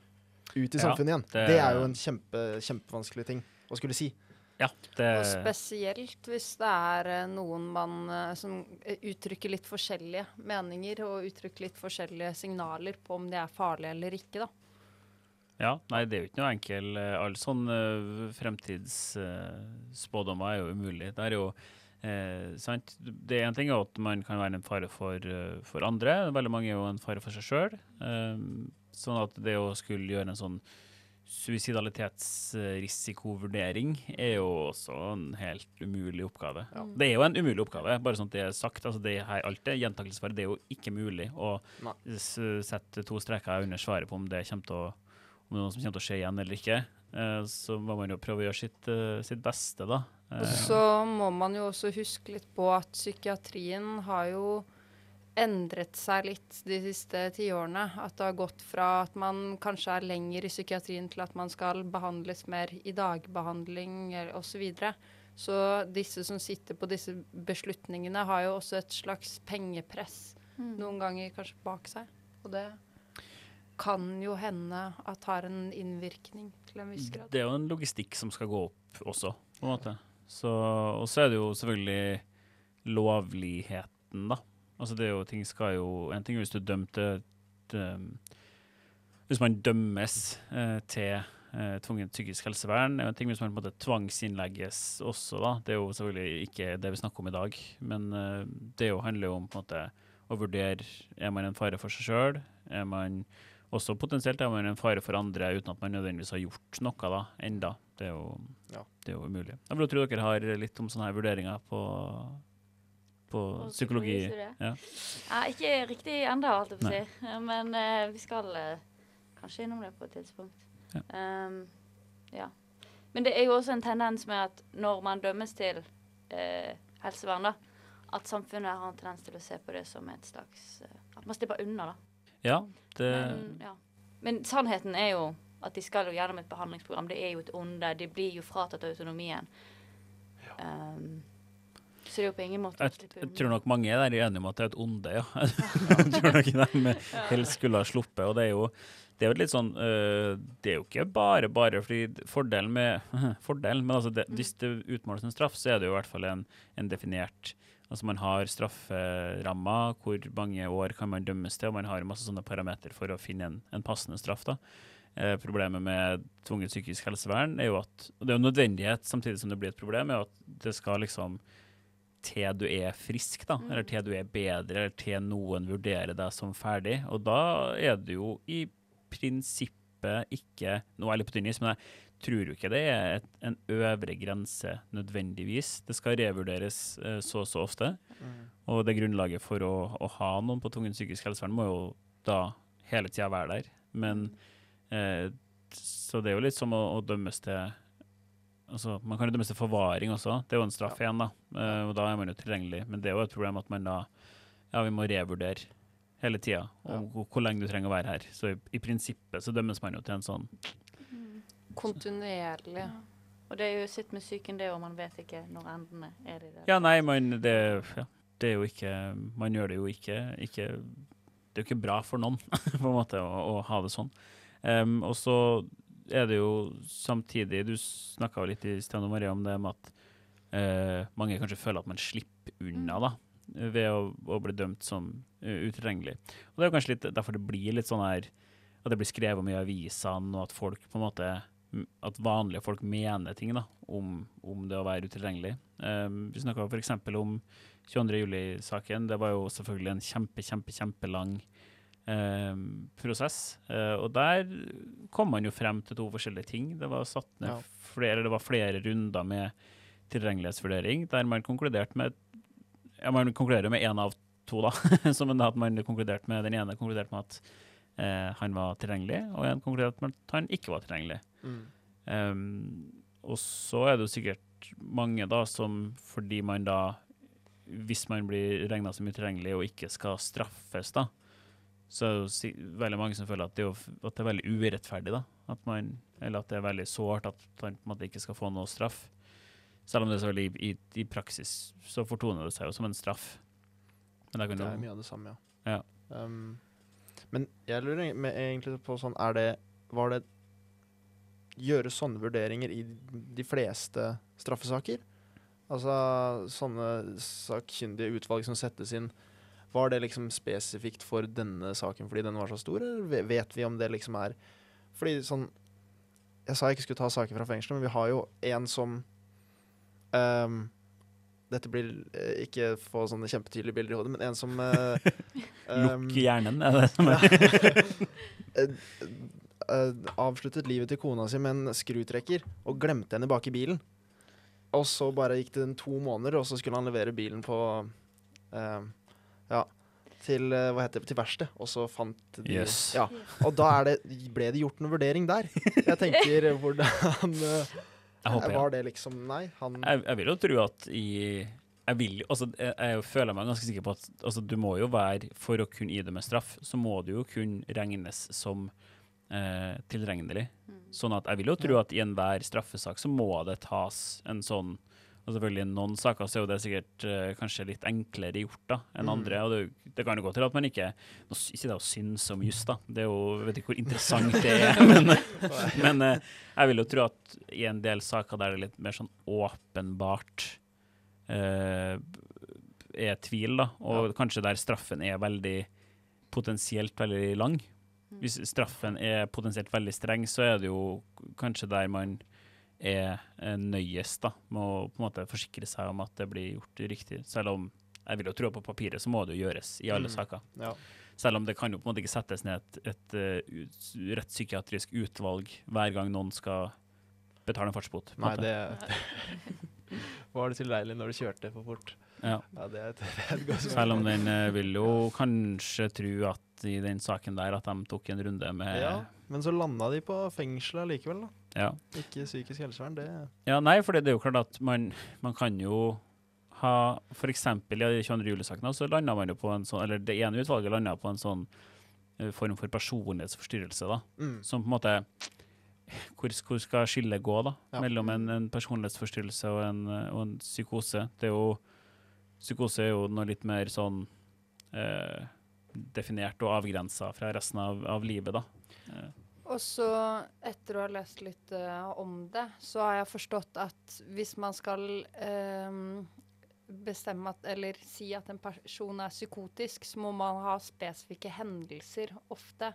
ut i
Ja,
samfunnet igjen.
det-
Det, er jo en kjempe, kjempevanskelig ting å skulle si.
Ja, det
Og spesielt hvis det er eh, noen man eh, som eh, uttrykker litt forskjellige meninger og uttrykker litt forskjellige signaler på om de er farlige eller ikke, da.
Ja, nei, det er jo ikke noe enkel Alle All sånn uh, fremtidsspådommer er jo umulig. Det er jo eh? Det er en ting at man kan være en fare for, eh, for andre. Veldig mange er jo en fare for seg sjøl. sånn at det å skulle gjøre en sånn suicidalitetsrisikovurdering er jo også en helt umulig oppgave. Det er jo en umulig oppgave, bare sånn at det er sagt. Altså det her, alt det gjentakelsesfare, det er jo ikke mulig å
Nei.
sette to streker under svaret på om det kommer til å om det er noe som kommer til å skje igjen eller ikke. Eh, så må man jo prøve å gjøre sitt, eh, sitt beste, da.
Og
Eh,
så må man jo også huske litt på at psykiatrien har jo endret seg litt de siste tiårene. At det har gått fra at man kanskje er lenger i psykiatrien til at man skal behandles mer i dagbehandling osv. Så, videre. så disse som sitter på disse beslutningene, har jo også et slags pengepress noen ganger kanskje bak seg. Og det kan jo hende at har en innvirkning til en viss grad.
Det er jo en logistikk som skal gå opp også, på en måte. Så, og så er det jo selvfølgelig lovligheten, da. Altså det er jo, ting skal jo En ting er hvis du er dømt Hvis man dømmes eh, til eh, tvungent psykisk helsevern. En ting hvis man på en måte tvangsinnlegges også, da. Det er jo selvfølgelig ikke det vi snakker om i dag, men eh, det jo handler jo om på en måte å vurdere er man en fare for seg sjøl. Er man også potensielt er man en fare for andre uten at man nødvendigvis har gjort noe da, enda. Det er jo,
Ja.
det er jo umulig. Jeg vil tro dere har litt om sånne her vurderinger på, på
På
psykologi. Ja.
Ja, ikke riktig ennå, holdt jeg på å si. Men uh, vi skal uh, kanskje innom det på et tidspunkt.
Ja.
Um, ja. Men det er jo også en tendens med at når man dømmes til uh, helsevern, da, at samfunnet har en tendens til å se på det som et slags At man slipper unna, da.
ja, det
Men, ja. Men sannheten er jo at de skal jo gjennom et behandlingsprogram. Det er jo et onde. De blir jo fratatt autonomien. Um, så det er jo på ingen måte
jeg,
slippe
jeg tror nok mange er der enige om at det er et onde, ja. *laughs* jeg tror nok de helst skulle ha sluppet. Og det er jo det er jo litt sånn øh, Det er jo ikke bare bare fordi fordelen med *laughs* Fordelen, men altså det, hvis det utmåles en straff, så er det jo i hvert fall en, en definert Altså Man har strafferammer, hvor mange år kan man dømmes til, og man har masse sånne parametere for å finne en, en passende straff. da. Eh, problemet med tvungent psykisk helsevern er jo at og Det er jo nødvendighet samtidig som det blir et problem, er at det skal liksom til du er frisk, da, eller til du er bedre, eller til noen vurderer deg som ferdig. Og da er det jo i prinsippet ikke Nå er jeg litt på tynn is, men jeg tror jo ikke det er et, en øvre grense nødvendigvis. Det skal revurderes eh, så og så ofte. Og det grunnlaget for å, å ha noen på tvungent psykisk helsevern må jo da hele tida være der. Men eh, Så det er jo litt som å, å dømmes til altså, Man kan jo dømmes til forvaring også. Det er jo en straff igjen, da. Eh, og da er man jo tilgjengelig. Men det er jo et problem at man da Ja, vi må revurdere hele tida om hvor, hvor lenge du trenger å være her. Så i, i prinsippet så dømmes man jo til en sånn
Kontinuerlig.
Og det er jo sitt med psyken, det, og man vet ikke når endene er det.
Ja, nei, man det, ja, det er jo ikke Man gjør det jo ikke, ikke Det er jo ikke bra for noen, *laughs* på en måte, å, å ha det sånn. Em, og så er det jo samtidig Du snakka litt i sted Maria om det med at uh, mange kanskje føler at man slipper unna da, ved å, å bli dømt som uh, utilregnelig. Og det er jo kanskje litt derfor det blir litt sånn her At det blir skrevet mye i avisene, og at folk på en måte at vanlige folk mener ting da, om, om det å være utilregnelig. Um, vi snakka f.eks. om 22. juli-saken. Det var jo selvfølgelig en kjempe, kjempe, kjempelang um, prosess. Eh, og der kom man jo frem til to forskjellige ting. Det var satt
Ja.
flere, det var flere runder med tilgjengelighetsvurdering der man konkluderte med ja, Man konkluderer med én av to, da. *laughs* Som at man konkluderte med den ene konkluderte med at eh, han var tilgjengelig, og en konkluderte med at han ikke var tilgjengelig.
Mm.
Um, og så er det jo sikkert mange da som fordi man da Hvis man blir regna som utilgjengelig og ikke skal straffes, da, så er det jo veldig mange som føler at det, er, jo, at det er veldig urettferdig. da, at man, Eller at det er veldig sårt at man på en måte ikke skal få noe straff. Selv om det selvfølgelig i, i, i praksis så fortoner det seg jo som en straff. Men det
Det
jo
er mye av det samme,
Ja.
Um, men jeg lurer egentlig på sånn Er det Var det Gjøre sånne vurderinger i de fleste straffesaker? Altså sånne sakkyndige utvalg som settes inn. Var det liksom spesifikt for denne saken fordi den var så stor, eller vet vi om det liksom er Fordi sånn Jeg sa jeg ikke skulle ta saker fra fengselet, men vi har jo en som um, Dette blir eh, ikke få sånne kjempetydelige bilder i hodet, men en som uh, um, *laughs*
Lukk hjernen, er det som er *laughs*
eh, avsluttet livet til kona si med en skrutrekker og glemte henne bak i bilen. Og så bare gikk det en to måneder, og så skulle han levere bilen på eh, Ja, til eh, hva heter det, til verksted. Og så fant de
Yes.
Ja. Og da er det, ble det gjort noen vurdering der. Jeg tenker eh, hvordan eh,
Jeg håper ja.
Var det liksom Nei, han
Jeg, jeg vil jo tro at i jeg, vil, altså, jeg, jeg føler meg ganske sikker på at altså, du må jo være For å kunne idømme straff, så må du jo kunne regnes som eh, tilregnelig. Sånn at jeg vil jo tro at i enhver straffesak så må det tas en sånn og selvfølgelig I noen saker så er jo det sikkert uh, kanskje litt enklere gjort da enn
Mm.
andre. og det, det kan jo gå til at man ikke nå Ikke det å synes om juss, da. Det er jo, jeg vet ikke hvor interessant det er. *laughs* men men uh, jeg vil jo tro at i en del saker der det er litt mer sånn åpenbart uh, er tvil, da, og kanskje der straffen er veldig potensielt veldig lang. Hvis straffen er potensielt veldig streng, så er det jo kanskje der man er eh, nøyest da, med å på en måte forsikre seg om at det blir gjort riktig. Selv om jeg vil jo tro på papiret, så må det jo gjøres i alle
Mm.
saker.
Ja.
Selv om det kan jo på en måte ikke settes ned et, et et, ut- rettspsykiatrisk utvalg hver gang noen skal betale en fartsbot.
Nei,
måte.
det *laughs* Var det tilregnelig når du kjørte for fort?
Ja.
Ja, det et, det er et
Selv om den eh, vil jo kanskje tro at i den saken der at de tok en runde med
Ja, men så landa de på fengselet likevel, da.
Ja.
Ikke psykisk helsevern, det
Ja, nei, for det er jo klart at man, man kan jo ha eksempel i 22. juli-saken, da, så landa man jo på en sånn Eller det ene utvalget landa på en sånn uh, form for personlighetsforstyrrelse, da.
Mm.
Som på en måte Hvor, hvor skal skillet gå, da?
Ja.
Mellom en, en personlighetsforstyrrelse og en, og en psykose. Det er jo Psykose er jo noe litt mer sånn uh, definert og avgrensa fra resten av, av livet, da. Eh,
Og så, etter å ha lest litt uh, om det, så har jeg forstått at hvis man skal um, bestemme at, eller si at en person er psykotisk, så må man ha spesifikke hendelser ofte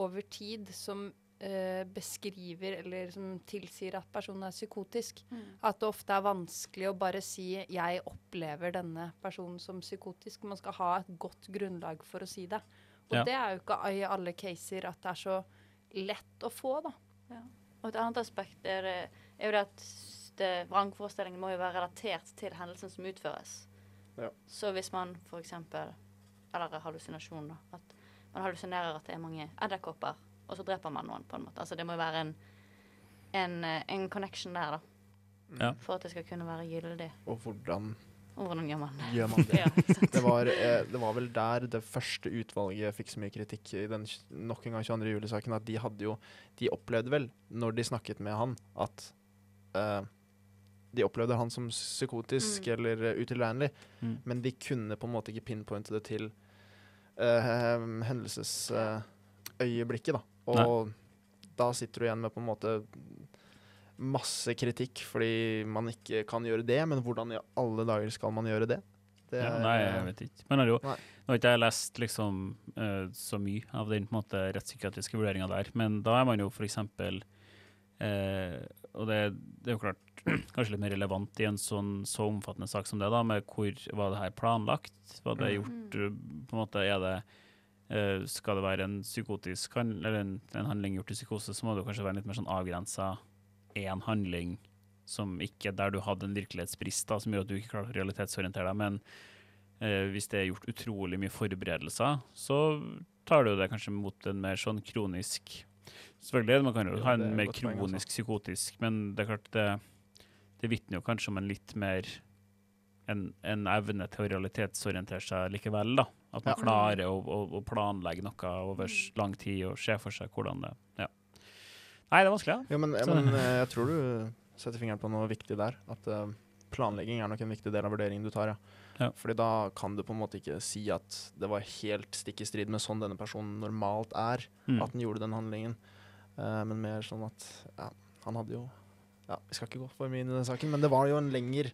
over tid som uh, beskriver eller som tilsier at personen er psykotisk. At det ofte er vanskelig å bare si 'jeg opplever denne personen som psykotisk'. Man skal ha et godt grunnlag for å si det. Og
Ja.
det er jo ikke i alle caser at det er så lett å få, da.
Og et annet aspekt er, er jo det at det, vrangforestillingen må jo være relatert til hendelsen som utføres.
Ja.
Så hvis man f.eks. Eller hallusinasjon, da. At man hallusinerer at det er mange edderkopper, og så dreper man noen, på en måte. Altså det må jo være en, en, eh, en connection der, da.
Ja.
for at det skal kunne være gyldig.
Og hvordan
Og hvordan gjør man det?
gjør man det? *laughs*
Ja.
Det var, eh, det var vel der det første utvalget fikk så mye kritikk i den nok en gang 22. juli-saken, at de hadde jo De opplevde vel, når de snakket med han, at eh, De opplevde han som psykotisk
Mm.
eller eh, utilregnelig,
Mm.
men de kunne på en måte ikke pinpointe det til eh, hendelsesøyeblikket, da. Og da sitter du igjen med på en måte masse kritikk fordi man ikke kan gjøre det, men hvordan i alle dager skal man gjøre det? det
Ja, nei, jeg vet ikke. Men har jo,
Nei.
nå har ikke jeg lest liksom uh, så mye av den på måte rettspsykiatriske vurderinga der, men da er man jo for eksempel eh, Og det, det er jo klart *clears throat* kanskje litt mer relevant i en sånn så omfattende sak som det, da, med hvor var det her planlagt? Var det
Mm.
gjort eh, på en måte, er det Skal det være en psykotisk handling, eller en, en handling gjort i psykose, så må det kanskje være litt mer sånn avgrensa én handling som ikke der du hadde en virkelighetsbrist da, som gjør at du ikke klarer å realitetsorientere deg. Men eh, hvis det er gjort utrolig mye forberedelser, så tar du det kanskje mot en mer sånn kronisk Selvfølgelig, man kan jo ha en
er
mer
altså.
kronisk psykotisk, men det er klart det, det vitner jo kanskje om en litt mer en, en evne til å realitetsorientere seg likevel, da. At man
Ja.
klarer å, å, å planlegge noe over lang tid og se for seg hvordan det Ja. Nei, det er vanskelig, ja.
Jo, men, men eh, jeg tror du setter fingeren på noe viktig der. At eh, planlegging er nok en viktig del av vurderingen du tar, ja.
Ja.
Fordi da kan du på en måte ikke si at det var helt stikk i strid med sånn denne personen normalt er,
Mm.
at den gjorde den handlingen. Eh, men mer sånn at ja, han hadde jo Ja, vi skal ikke gå for mye inn i den saken, men det var jo en lenger,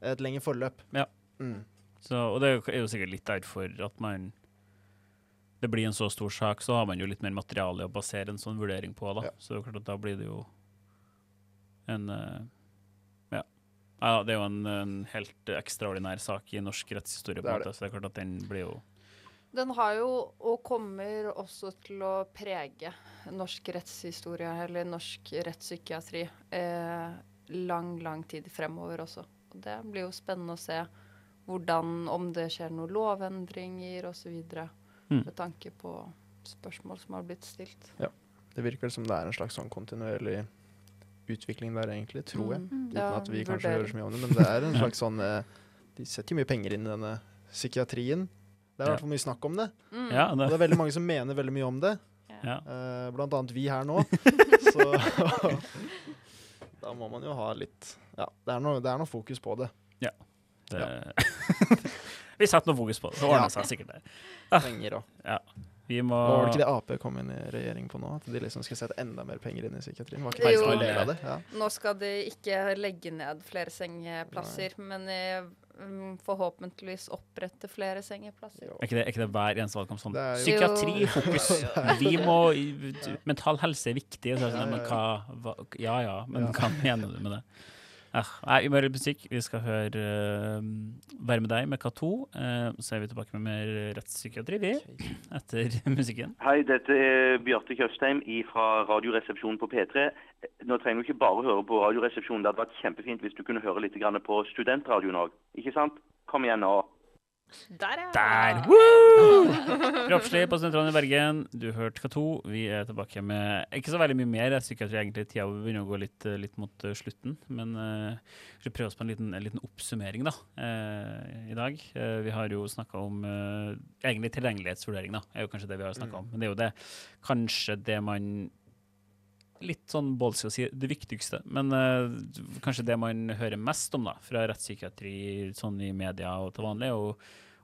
et lengre forløp.
Ja.
Mm.
Så, og det er jo sikkert litt derfor at man Det blir en så stor sak, så har man jo litt mer materiale å basere en sånn vurdering på, da.
Ja.
Så det er jo klart at da blir det jo en eh, Ja. ja det er jo en, en helt ekstraordinær sak i norsk rettshistorie, på
Det
en måte, så det er klart at den blir jo
Den har jo, og kommer også til å prege norsk rettshistorie, eller norsk rettspsykiatri, eh, lang, lang tid fremover også. Og det blir jo spennende å se hvordan, om det skjer noen lovendringer osv.
Mm.
Med tanke på spørsmål som har blitt stilt. Ja.
Det virker som det er en slags sånn kontinuerlig utvikling der, egentlig, tror jeg.
Mm.
Uten
Ja,
at vi kanskje hører så mye om det, men det er en *laughs* slags sånn eh, De setter jo mye penger inn i denne psykiatrien. Det er i hvert fall mye snakk om det.
Mm.
Ja,
Og det
det,
er veldig mange som mener veldig mye om det.
ja.
Uh, blant annet vi her nå. *laughs* Så *laughs* da må man jo ha litt Ja, det er noe, det er noe fokus på det. Ja.
det Vi setter noe fokus på det, så ordner det seg sikkert der.
Penger Ja.
Vi må
Var det ikke det Ap kom inn i regjering på nå? At de liksom skal sette enda mer penger inn i psykiatrien? Var ikke
Jo.
det av det? Ja.
Nå skal de ikke legge ned flere sengeplasser, men eh, mm, forhåpentligvis opprette flere sengeplasser.
Er ikke, det, er ikke det hver eneste valgkamp sånn?
Jo-
Psykiatri, fokus. *laughs* Vi må Mental helse er viktig. Så er det sånn,
Ja,
men
ja,
hva, hva Ja ja, men
Ja.
hva mener du med det? Eh, nei, vi må musikk. Vi skal høre uh, 'Være med deg' med K2. Uh, så er vi tilbake med mer rettspsykiatri, vi, etter *laughs* musikken.
Hei, dette er Bjarte Tjøstheim fra Radioresepsjonen på P3. Nå trenger du ikke bare høre på Radioresepsjonen. Det hadde vært kjempefint hvis du kunne høre litt grann på Studentradioen òg. Ikke sant? Kom igjen nå.
Der, ja!
Der! *laughs* Kroppslig på Sentralen i Bergen. Du hørte K2. Vi er tilbake med ikke så veldig mye mer rettspsykiatri, egentlig. Tida begynner å gå litt, eh, litt mot eh, slutten. Men uh, vi skal prøve oss på en liten, en liten oppsummering da, uh, i dag. Uh, vi har jo snakka om egentlig tilgjengelighetsvurdering, da. er jo kanskje det vi har snakka om. Men det er jo det kanskje det man Litt sånn bolsig å si det viktigste, men uh, kanskje det man hører mest om da, fra rettspsykiatri sånn i media og til vanlig, og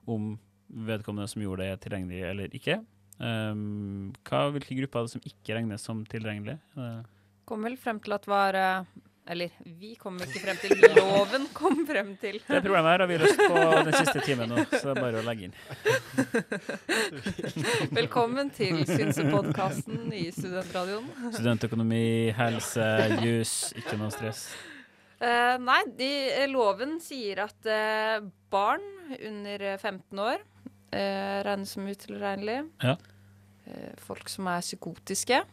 om vedkommende som gjorde det, er tilgjengelig eller ikke. Um, hva, hvilke grupper er det som ikke regnes som tilgjengelig? Uh,
Kom vel frem til at var eh, Eller vi kom ikke frem til, loven kom frem til.
det problemet her har vi løst på den siste timen nå, så det er bare å legge inn. *laughs*
Velkommen til Synsepodkasten i Studentradioen.
Studentøkonomi, helse, jus, ikke noe stress.
Eh, nei, de, eh, loven sier at uh, barn under eh, 15 år uh, regnes som utilregnelige.
Ja.
Eh, folk som er psykotiske.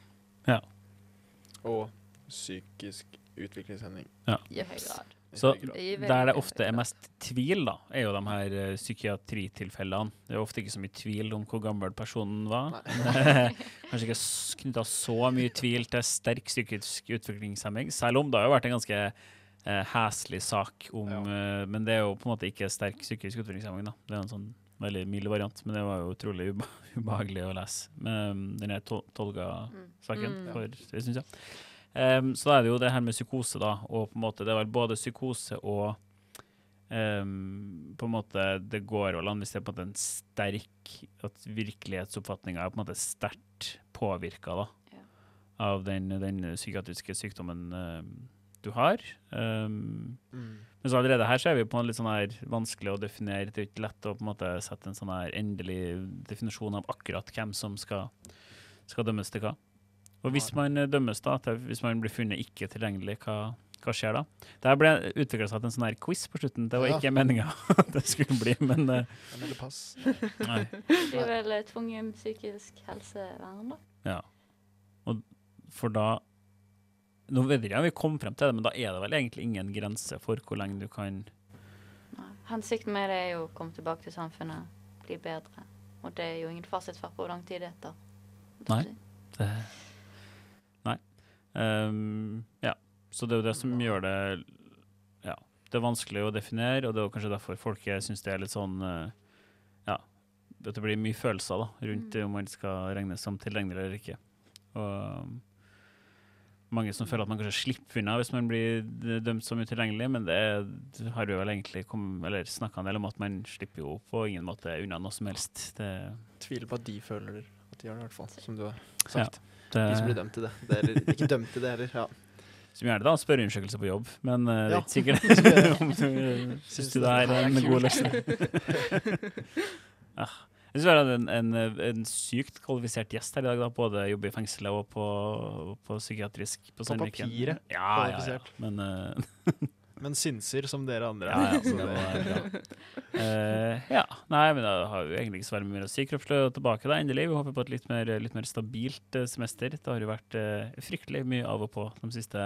Og psykisk utviklingshemming.
Ja.
i
Så
høy grad.
I
Der det ofte er mest tvil, da, er jo de her psykiatritilfellene. Det er ofte ikke så mye tvil om hvor gammel personen var. *laughs* Kanskje ikke knytta så mye tvil til sterk psykisk utviklingshemming, selv om det har jo vært en ganske heslig sak om eh, Men det er jo på en måte ikke sterk psykisk utviklingshemming, da. Det er en sånn veldig mild variant, men det var jo utrolig ube *laughs* ubehagelig å lese med denne den Tol- Tolga-saken,
Mm.
for det synes jeg. Um, så da er det jo det her med psykose, da, og på en måte det er vel både psykose og um, på en måte Det går vel an hvis det er på en måte en sterk At virkelighetsoppfatninga er på en måte sterkt påvirka da,
Ja.
av den, den psykiatriske sykdommen em, du har. Um,
Mm.
men så allerede her så er vi på en litt sånn her vanskelig å definere. Det er ikke lett å på en måte sette en sånn her endelig definisjon av akkurat hvem som skal, skal dømmes til hva. Og hvis man eh, dømmes da, til, hvis man blir funnet ikke tilgjengelig, hva, hva skjer da? Det her ble utvikla seg til en sånn her quiz på slutten. Det var
Ja.
ikke meninga *laughs* det skulle bli, men uh,
Jeg melder pass.
nei.
Det er vel eh, tvungen psykisk helsevern, da.
Ja. Og for da Nå vet ikke om vi kom frem til det, men da er det vel egentlig ingen grense for hvor lenge du kan.
Hensikten med det er jo å komme tilbake til samfunnet, bli bedre. Og det er jo ingen fasit for hvor lang tid det tar.
Nei. Det, nei. Um, ja. Så det er jo det som gjør det Ja. Det er vanskelig å definere, og det er jo kanskje derfor folk syns det er litt sånn eh, Ja. Det blir mye følelser da, rundt
Mm.
om man skal regnes som tilgjengelig eller ikke. Og mange som føler at man kanskje slipper unna hvis man blir dømt som utilgjengelig, men det, har vi vel egentlig snakka en del om at man slipper jo på ingen måte unna noe som helst. Det,
Tviler på at de føler at de gjør det, i hvert fall. Som du har
ja,
sagt.
det,
De som blir dømt til det. det er, ikke dømt til det heller. Ja.
Som gjerne da spør unnskyldelse på jobb, men eh, det er ikke sikkert om du syns du det er en god løsning. ja. *laughs* Jeg synes vi har en, en, en sykt kvalifisert gjest her i dag. da, Både jobber i fengselet og på, på psykiatrisk på på
papiret
Ja, ja, ja.
kvalifisert.
Men uh, *laughs*
Men synser som dere andre.
ja, ja, det var ja. Uh, ja. Nei, men da har vi egentlig ikke så veldig mye å si. Kroppslig tilbake da, endelig. Vi håper på et litt mer, litt mer stabilt eh, semester. Det har jo vært uh, fryktelig mye av og på de siste,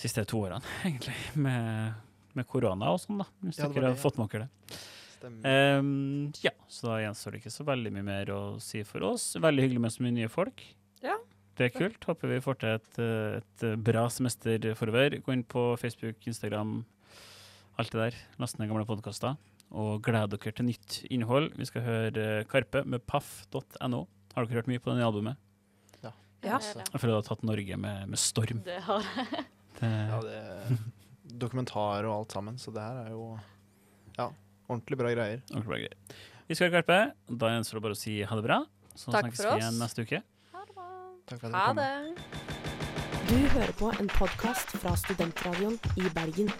siste to årene, *laughs* egentlig. Med, med korona og sånn, da. Hvis
Ja,
dere har fått med dere det. Ehm, ja, så da gjenstår det ikke så veldig mye mer å si for oss. Veldig hyggelig med så mye nye folk.
Ja.
Det er kult. Håper vi får til et, et bra semester forover. Gå inn på Facebook, Instagram, alt det der. Last ned gamle podkaster. Og gled dere til nytt innhold. Vi skal høre Karpe med paff.no. Har dere hørt mye på det albumet?
Ja.
ja.
Jeg føler du har tatt Norge med, med storm.
Det har det.
Det,
Ja, det er *laughs* dokumentar og alt sammen, så det her er jo ja, ordentlig bra greier.
ordentlig bra greier. Vi skal høre Karpe. Da gjenstår det bare å si ha det bra. Så
Takk
snakkes vi igjen neste uke.
Ha det bra.
Takk for at
Ha det.
Du hører på en podkast fra Studentradioen i Bergen.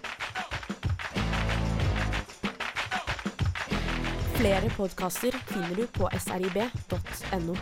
Flere podkaster finner du på srib.no.